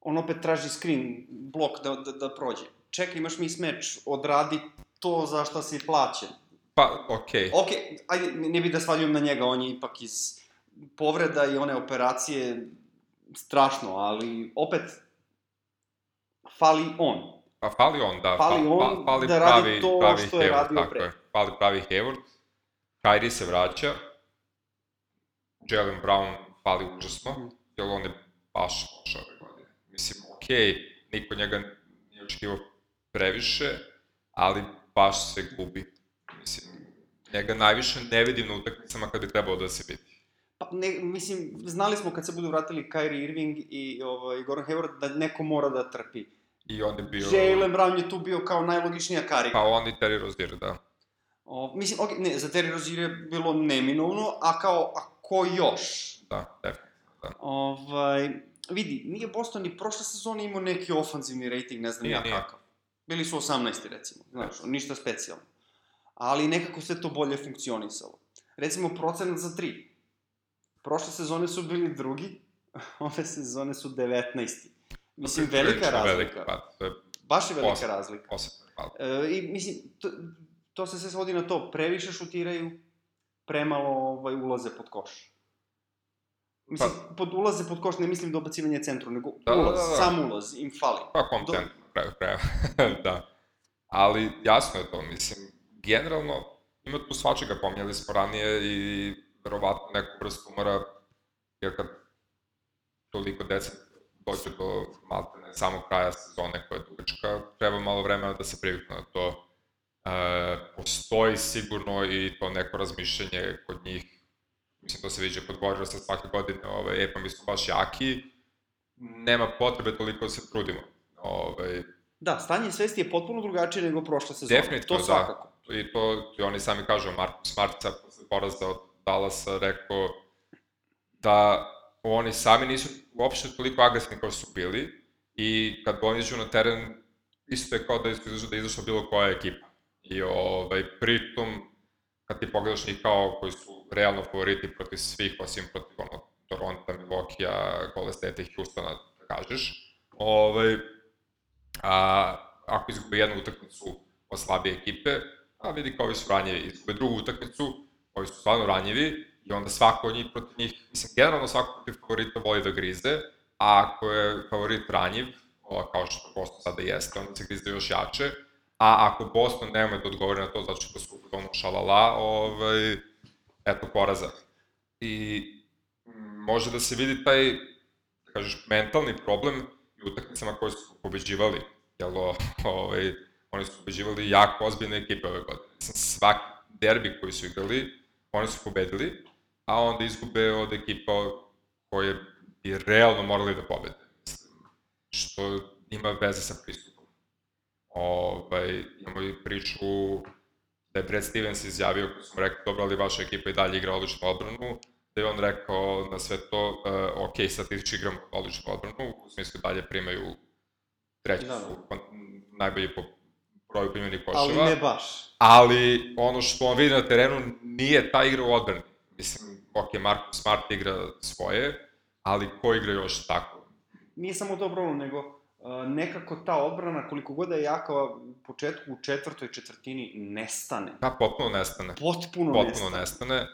on opet traži screen, blok da, da, da prođe. Čekaj, imaš mismatch, odradi to za šta si plaćen. Pa, okej. Ok, ajde, ne, bih da svaljujem na njega, on je ipak iz povreda i one operacije strašno, ali opet fali on. Pa fali on, da. Fali fa, on fa, fali da radi pravi, to pravi što je radio pre. Je. Fali pravi Hayward. Kyrie se vraća. Jalen Brown fali užasno, jer on je baš loš ove godine. Mislim, okej, niko njega nije očekivao previše, ali baš se gubi. Mislim, njega najviše ne vidim na utakmicama kada je trebalo da se vidi. Pa, ne, mislim, znali smo kad se budu vratili Kyrie Irving i ovaj, Gordon Hayward da neko mora da trpi. I on je bio... Jalen Brown je tu bio kao najlogičnija karika. Pa on i Terry Rozier, da. O, mislim, okay, ne, za Terry Rozier je bilo neminovno, a kao, a ko još? Da, definitivno, da. Ovaj, vidi, nije Boston ni prošle sezone imao neki ofanzivni rating, ne znam Nije, ja nije. kakav. Bili su 18. recimo, znaš, ništa specijalno. Ali nekako sve to bolje funkcionisalo. Recimo, procenat za 3. Prošle sezone su bili drugi, ove sezone su 19. Mislim, velika razlika. Velika, pa, to je Baš je velika razlika. pad. E, I mislim, to, to se sve svodi na to, previše šutiraju, premalo ovaj, ulaze pod koš. Mislim, pod ulaze pod koš ne mislim dobacivanje centru, nego Da, da, ulaz, da, da. sam ulaz im fali. Pa home Do- kraju kraja. da. Ali jasno je to, mislim, generalno ima tu svačega, pominjali smo ranije i verovatno neku vrstu umora, jer kad toliko deca dođe do maltene samog kraja sezone koja je dugačka, treba malo vremena da se priviknu na to. E, postoji sigurno i to neko razmišljanje kod njih, mislim to se viđe kod Warriorsa svake godine, ovaj, e pa mi smo baš jaki, nema potrebe toliko da se trudimo. Ovaj, Da, stanje svesti je potpuno drugačije nego prošle sezone. Definitivno, to svakako. da. I to i oni sami kažu, Marko Smartica posle poraza od Dallasa rekao da oni sami nisu uopšte toliko agresivni kao su bili i kad oni iđu na teren, isto je kao da izašla, da izašla bilo koja ekipa. I ovaj, pritom, kad ti pogledaš njih kao koji su realno favoriti protiv svih, osim protiv ono, Toronto, Milwaukee, Golden State i Houstona, da kažeš, ovaj, a, ako izgube jednu utakmicu od slabije ekipe, a vidi kao ovi su ranjivi, izgube drugu utakmicu, ovi su stvarno ranjivi, i onda svako od njih protiv njih, mislim, generalno svako protiv favorita voli da grize, a ako je favorit ranjiv, kao što Boston sada jeste, onda se grize još jače, a ako Boston nema da odgovori na to zato što su ono šalala, ovaj, eto poraza. I može da se vidi taj, da kažeš, mentalni problem i utakmicama koje su pobeđivali, jel, ovaj, oni su pobeđivali jako ozbiljne ekipe ove godine. Mislim, svaki derbi koji su igrali, oni su pobedili, a onda izgube od ekipa koje bi realno morali da pobede. Mislim, što ima veze sa pristupom. Ovaj, imamo i priču da je Brad Stevens izjavio, koji smo rekli, dobro, ali vaša ekipa i dalje igra odličnu odbranu, da je on rekao na sve to, uh, ok, statistički igramo odličnu odbranu, u smislu dalje primaju treći da, da. najbolji po broju primjenih koševa. Ali ne baš. Ali ono što on vidi na terenu nije ta igra u odbrani. Mislim, ok, Marko Smart igra svoje, ali ko igra još tako? Nije samo to problem, nego nekako ta odbrana, koliko god da je jaka u početku, u četvrtoj četvrtini, nestane. Da, potpuno nestane. Potpuno, potpuno nestane. nestane.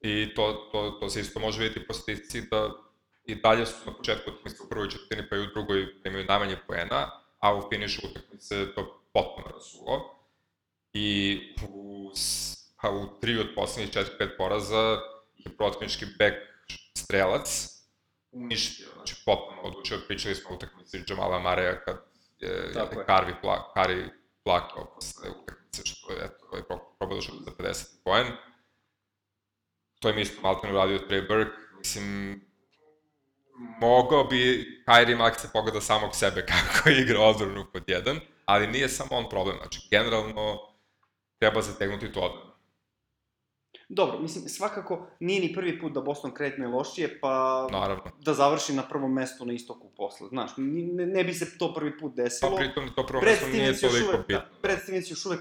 I to, to, to se isto može vidjeti po statistici da i dalje su na početku utakmice u prvoj četvrtini pa i u drugoj primaju najmanje poena, a u finišu utakmice to potpuno rasulo. I u pa u tri od poslednjih četiri, pet poraza je protivnički bek strelac uništio, znači potpuno odlučio, pričali smo o utakmici Jamala Mareja kad je, je Karvi pla, Kari plakao posle utakmice, što je, eto, je probao za 50 poen. To je mi isto malo uradio Trey Burke, mislim, mogao bi Kyrie Max se pogleda samog sebe kako igra odbranu pod jedan, ali nije samo on problem, znači generalno treba zategnuti tu odbranu. Dobro, mislim, svakako nije ni prvi put da Boston kretne lošije, pa Naravno. da završi na prvom mestu na istoku posle. Znaš, ne, ne bi se to prvi put desilo. Pa pritom to prvo mesto nije toliko uvek, bitno. Da, Stevens još uvek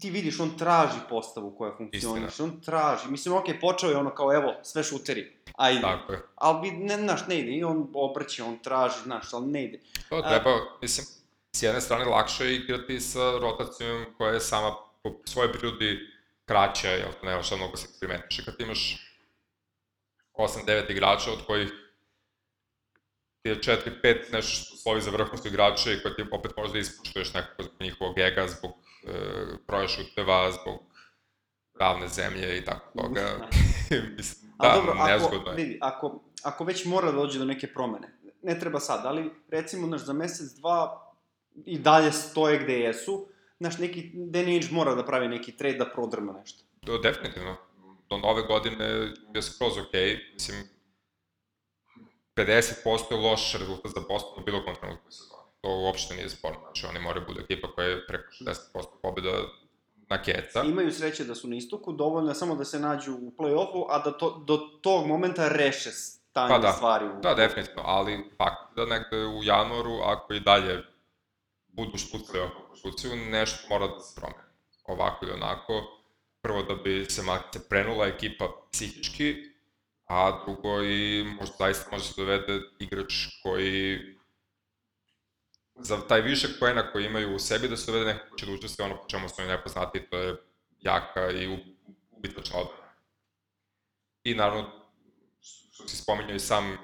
ti vidiš, on traži postavu koja funkcioniš, on traži. Mislim, ok, počeo je ono kao, evo, sve šuteri, ajde. Tako je. Ali, ne, znaš, ne ide, i on obrće, on traži, znaš, ali ne ide. To treba, A, mislim, s jedne strane lakše je igrati sa rotacijom koja je sama po svojoj prirodi kraća, jel, nema šta mnogo se eksperimentiš. I kad imaš 8-9 igrača, od kojih ti je 4-5 nešto što slovi za vrhunsko igrače i koje ti opet možda ispuštuješ nekako zbog njihovog ega, zbog e, broja šuteva, zbog ravne zemlje i tako toga. Mislim, da, dobro, nezgodno je. Vidi, ako, ako već mora da dođe do neke promene, ne treba sad, ali recimo, naš, za mesec, dva i dalje stoje gde jesu, znaš, neki Danny Ainge mora da pravi neki trade da prodrma nešto. Do, definitivno. Do nove godine je skroz. Okay. Mislim, 50% je loš rezultat za Boston u bilo kom trenutku sezoni. To uopšte nije sporno. Znači, oni moraju budu ekipa koja je preko 60% pobjeda na keca. Imaju sreće da su na istoku, dovoljno je samo da se nađu u play-offu, a da to, do tog momenta reše stanje pa da, stvari. U... Da, definitivno, ali fakt da negde u januaru, ako i dalje budu špucali oko konstrukciju, nešto mora da se promeni. Ovako ili onako, prvo da bi se makte prenula ekipa psihički, a drugo i možda zaista može se dovede igrač koji za taj višak poena koji imaju u sebi da se dovede neko ko će da učestvuje ono po čemu su oni nepoznati, to je jaka i ubitačna odbrana. I naravno, što si spominjao i sam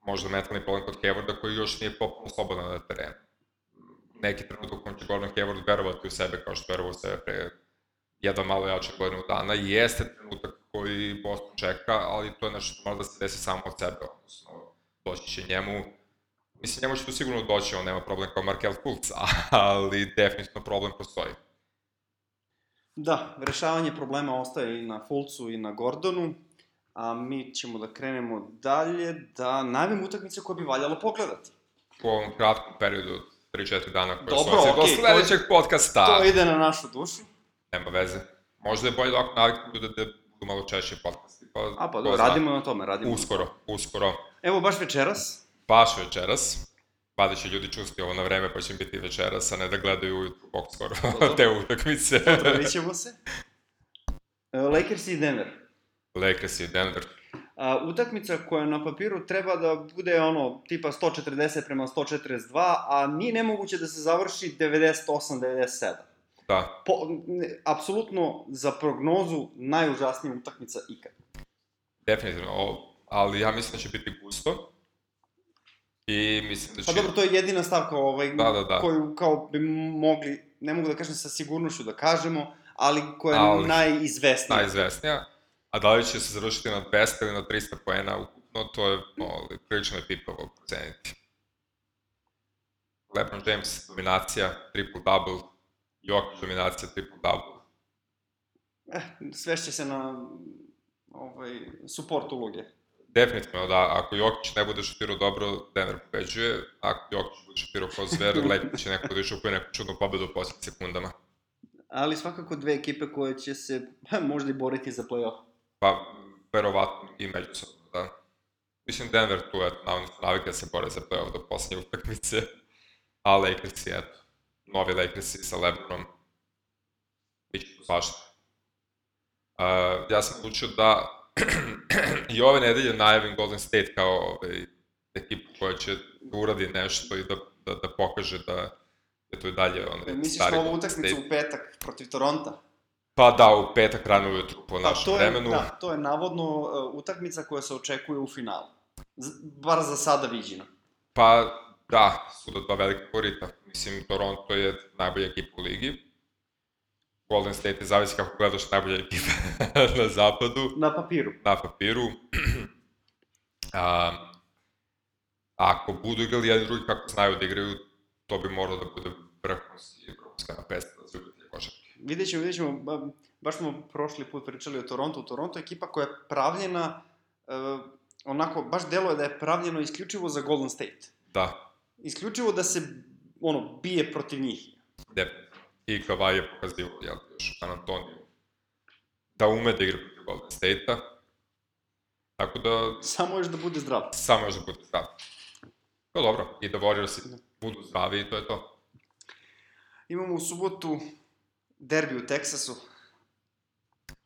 možda mentalni problem kod Haywarda koji još nije popuno slobodan na terenu neki trenutak u kojem će Gordon Hayward verovati u sebe kao što verovao u sebe pre jedva malo jače godinu dana, jeste trenutak koji Boston čeka, ali to je nešto što mora da se desi samo od sebe, odnosno doći će njemu, mislim njemu će to sigurno doći, on nema problem kao Markel Fultz, ali definitivno problem postoji. Da, rešavanje problema ostaje i na Fulcu i na Gordonu, a mi ćemo da krenemo dalje, da najavim utakmice koje bi valjalo pogledati. U ovom kratkom periodu od 3-4 dana koje Dobro, su do sledećeg podcasta. To ide na našu dušu. Nema veze. Možda je bolje da ako naviknu da, da budu malo češće podcasti. Pa, A pa dobro, radimo na tome, radimo Uskoro, uskoro. Evo, baš večeras, Baš večeras. Mada će ljudi čusti ovo na vreme, pa će im biti večeras, a ne da gledaju ujutru bok skoro Dobro. te utakmice. Otvorit ćemo se. Lakers i Denver. Lakers i Denver. A, utakmica koja na papiru treba da bude ono tipa 140 prema 142, a nije nemoguće da se završi 98-97. Da, Po, ne, apsolutno za prognozu najužasnija utakmica ikad. definitivno. O, ali ja mislim da će biti gusto. I mislim da će... Pa dobro, to je jedina stavka ovaj, Da, da, da. koju kao bi mogli, ne mogu da kažem sa sigurnošću da kažemo, ali koja je Ali- najizvesnija. najizvesnija. A da li će se završiti na 200 ili na 300 poena ukupno, to je no, prilično je pipovo proceniti. LeBron James, dominacija, triple-double, Jokic, dominacija, triple-double. Eh, svešće se na ovaj, support uloge. Definitivno da, ako Jokić ne bude šutirao dobro, Denver pobeđuje, ako Jokić bude šutirao kao zver, Lakers će neko da išupuje neku čudnu pobedu u posljednjim sekundama. Ali svakako dve ekipe koje će se možda i boriti za play-off. Pa, verovatno i međusobno, da. Mislim, Denver tu, eto, navodno su navike da se bore za playoff do posljednje utakmice, a Lakersi, eto, novi Lakersi sa Lebronom, bit će tu svašta. Uh, ja sam odlučio da i ove nedelje najavim Golden State kao ovaj, ekipu koja će da uradi nešto i da, da, da pokaže da je to i dalje Misliš stari na ovu utakmicu u petak protiv Toronta? Pa da, u petak rano ujutru po Pa našem je, vremenu. da, to je navodno uh, utakmica koja se očekuje u finalu. Z, bar za sada viđeno. Pa, da, su da dva velika favorita. Mislim, Toronto je najbolja ekipa u ligi. Golden State je zavisi kako gledaš najbolja ekipa na zapadu, Na papiru. na papiru. A, ako budu igrali jedan drugi kako znaju da igraju, to bi moralo da bude vrhunski vrhunska napesta. Vidjet ćemo, vidjet ćemo, ba, baš smo prošli put pričali o Torontu. Toronto je ekipa koja je pravljena, uh, onako, baš deluje da je pravljeno isključivo za Golden State. Da, Isključivo da se, ono, bije protiv njih. definitivno. I Kawhi je pokazio, jel, još San Antoniju, da ume da igra protiv Golden State-a. Tako da, Samo još da bude zdrav. samo još da bude zdrav. To je dobro, i da Warriorsi budu zdravi i to je to. Imamo u subotu derbi u Teksasu.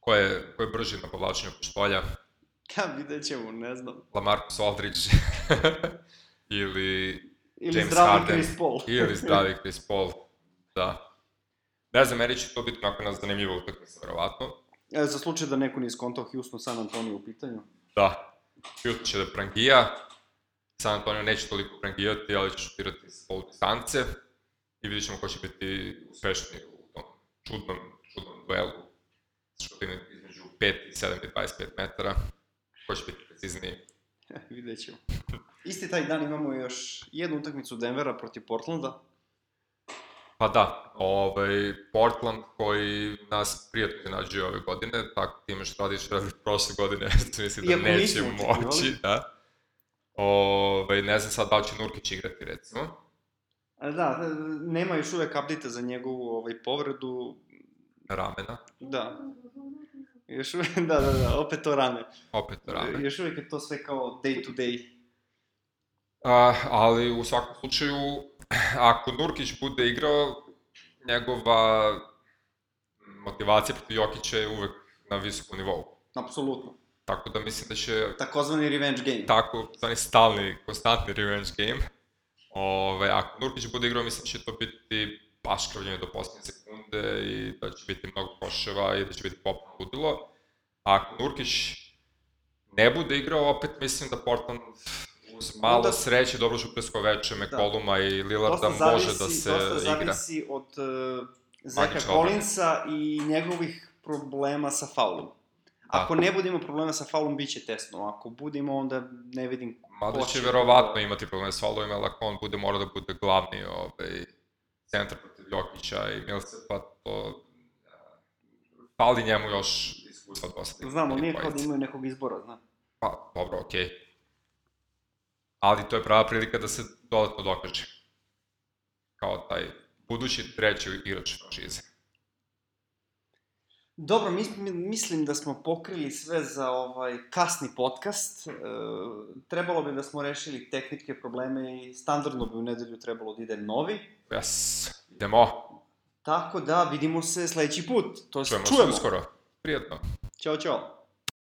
Ko je, ko je brži na povlačenju pištolja? Ja, vidjet ćemo, ne znam. Lamarcus Aldridge ili Ili James zdravi Harden. Chris Paul. ili zdravi Chris Paul. Da. Ne znam, meni će to biti onako jedna zanimljiva utakmica, verovatno. E, za slučaj da neko nije skontao Houston San Antonio u pitanju. Da. Houston će da prangija, San Antonio neće toliko prangijati, ali će šutirati s pol distance i vidjet ćemo ko će biti uspešniji čudnom, čudnom duelu šutiranje između 5 i 7 i 25 metara. Ko će biti precizniji. vidjet ćemo. Isti taj dan imamo još jednu utakmicu Denvera protiv Portlanda. Pa da, ovaj, Portland koji nas prijatno iznenađuje ove godine, tako time što radiš radi prošle godine, mislim da neće moći, da. Ovaj, ne znam sad da li će Nurkić igrati, recimo. Ali da, nema još uvek update za njegovu ovaj, povredu. ramena, Da. Još uvek, da, da, da, opet to rame. opet ramen. Još uvek je to sve kao day to day. A, ali u svakom slučaju, ako Nurkić bude igrao, njegova motivacija protiv Jokića je uvek na visokom nivou. Apsolutno. Tako da mislim da će Takozvani revenge game. tako, zvani stalni, konstantni revenge game. Ove, ako Nurkić bude igrao, mislim da će to biti baš krvljenje do posljednje sekunde i da će biti mnogo koševa i da će biti popno ludilo. A ako Nurkić ne bude igrao, opet mislim da Portland Uz malo Onda- sreće, dobro šutersko veče, McColluma i Lillarda dosta može da se dosta igra. zavisi od uh, Zeka. Collinsa i njegovih problema sa faulom. Ako ne bude imao problema sa faulom, bit će tesno. Ako bude imao, onda ne vidim Mada će verovatno da- imati probleme s faulovima, ali ako on bude mora da bude glavni ovaj, centar protiv Jokića i Milsa, pa to... Fali njemu još iskustva dosta. Znamo, nije kao da imaju nekog izbora, znam. Pa, dobro, okej. Okay. Ali to je prava prilika da se dodatno dokaže. Kao taj budući treći igrač franšize. Dobro, mis, mi- mislim da smo pokrili sve za ovaj kasni podcast. E, trebalo bi da smo rešili tehničke probleme i standardno bi u nedelju trebalo da ide novi. Yes, idemo. Tako da, vidimo se sledeći put. To Čujemo, čujemo. se uskoro. Prijetno. Ćao, čao.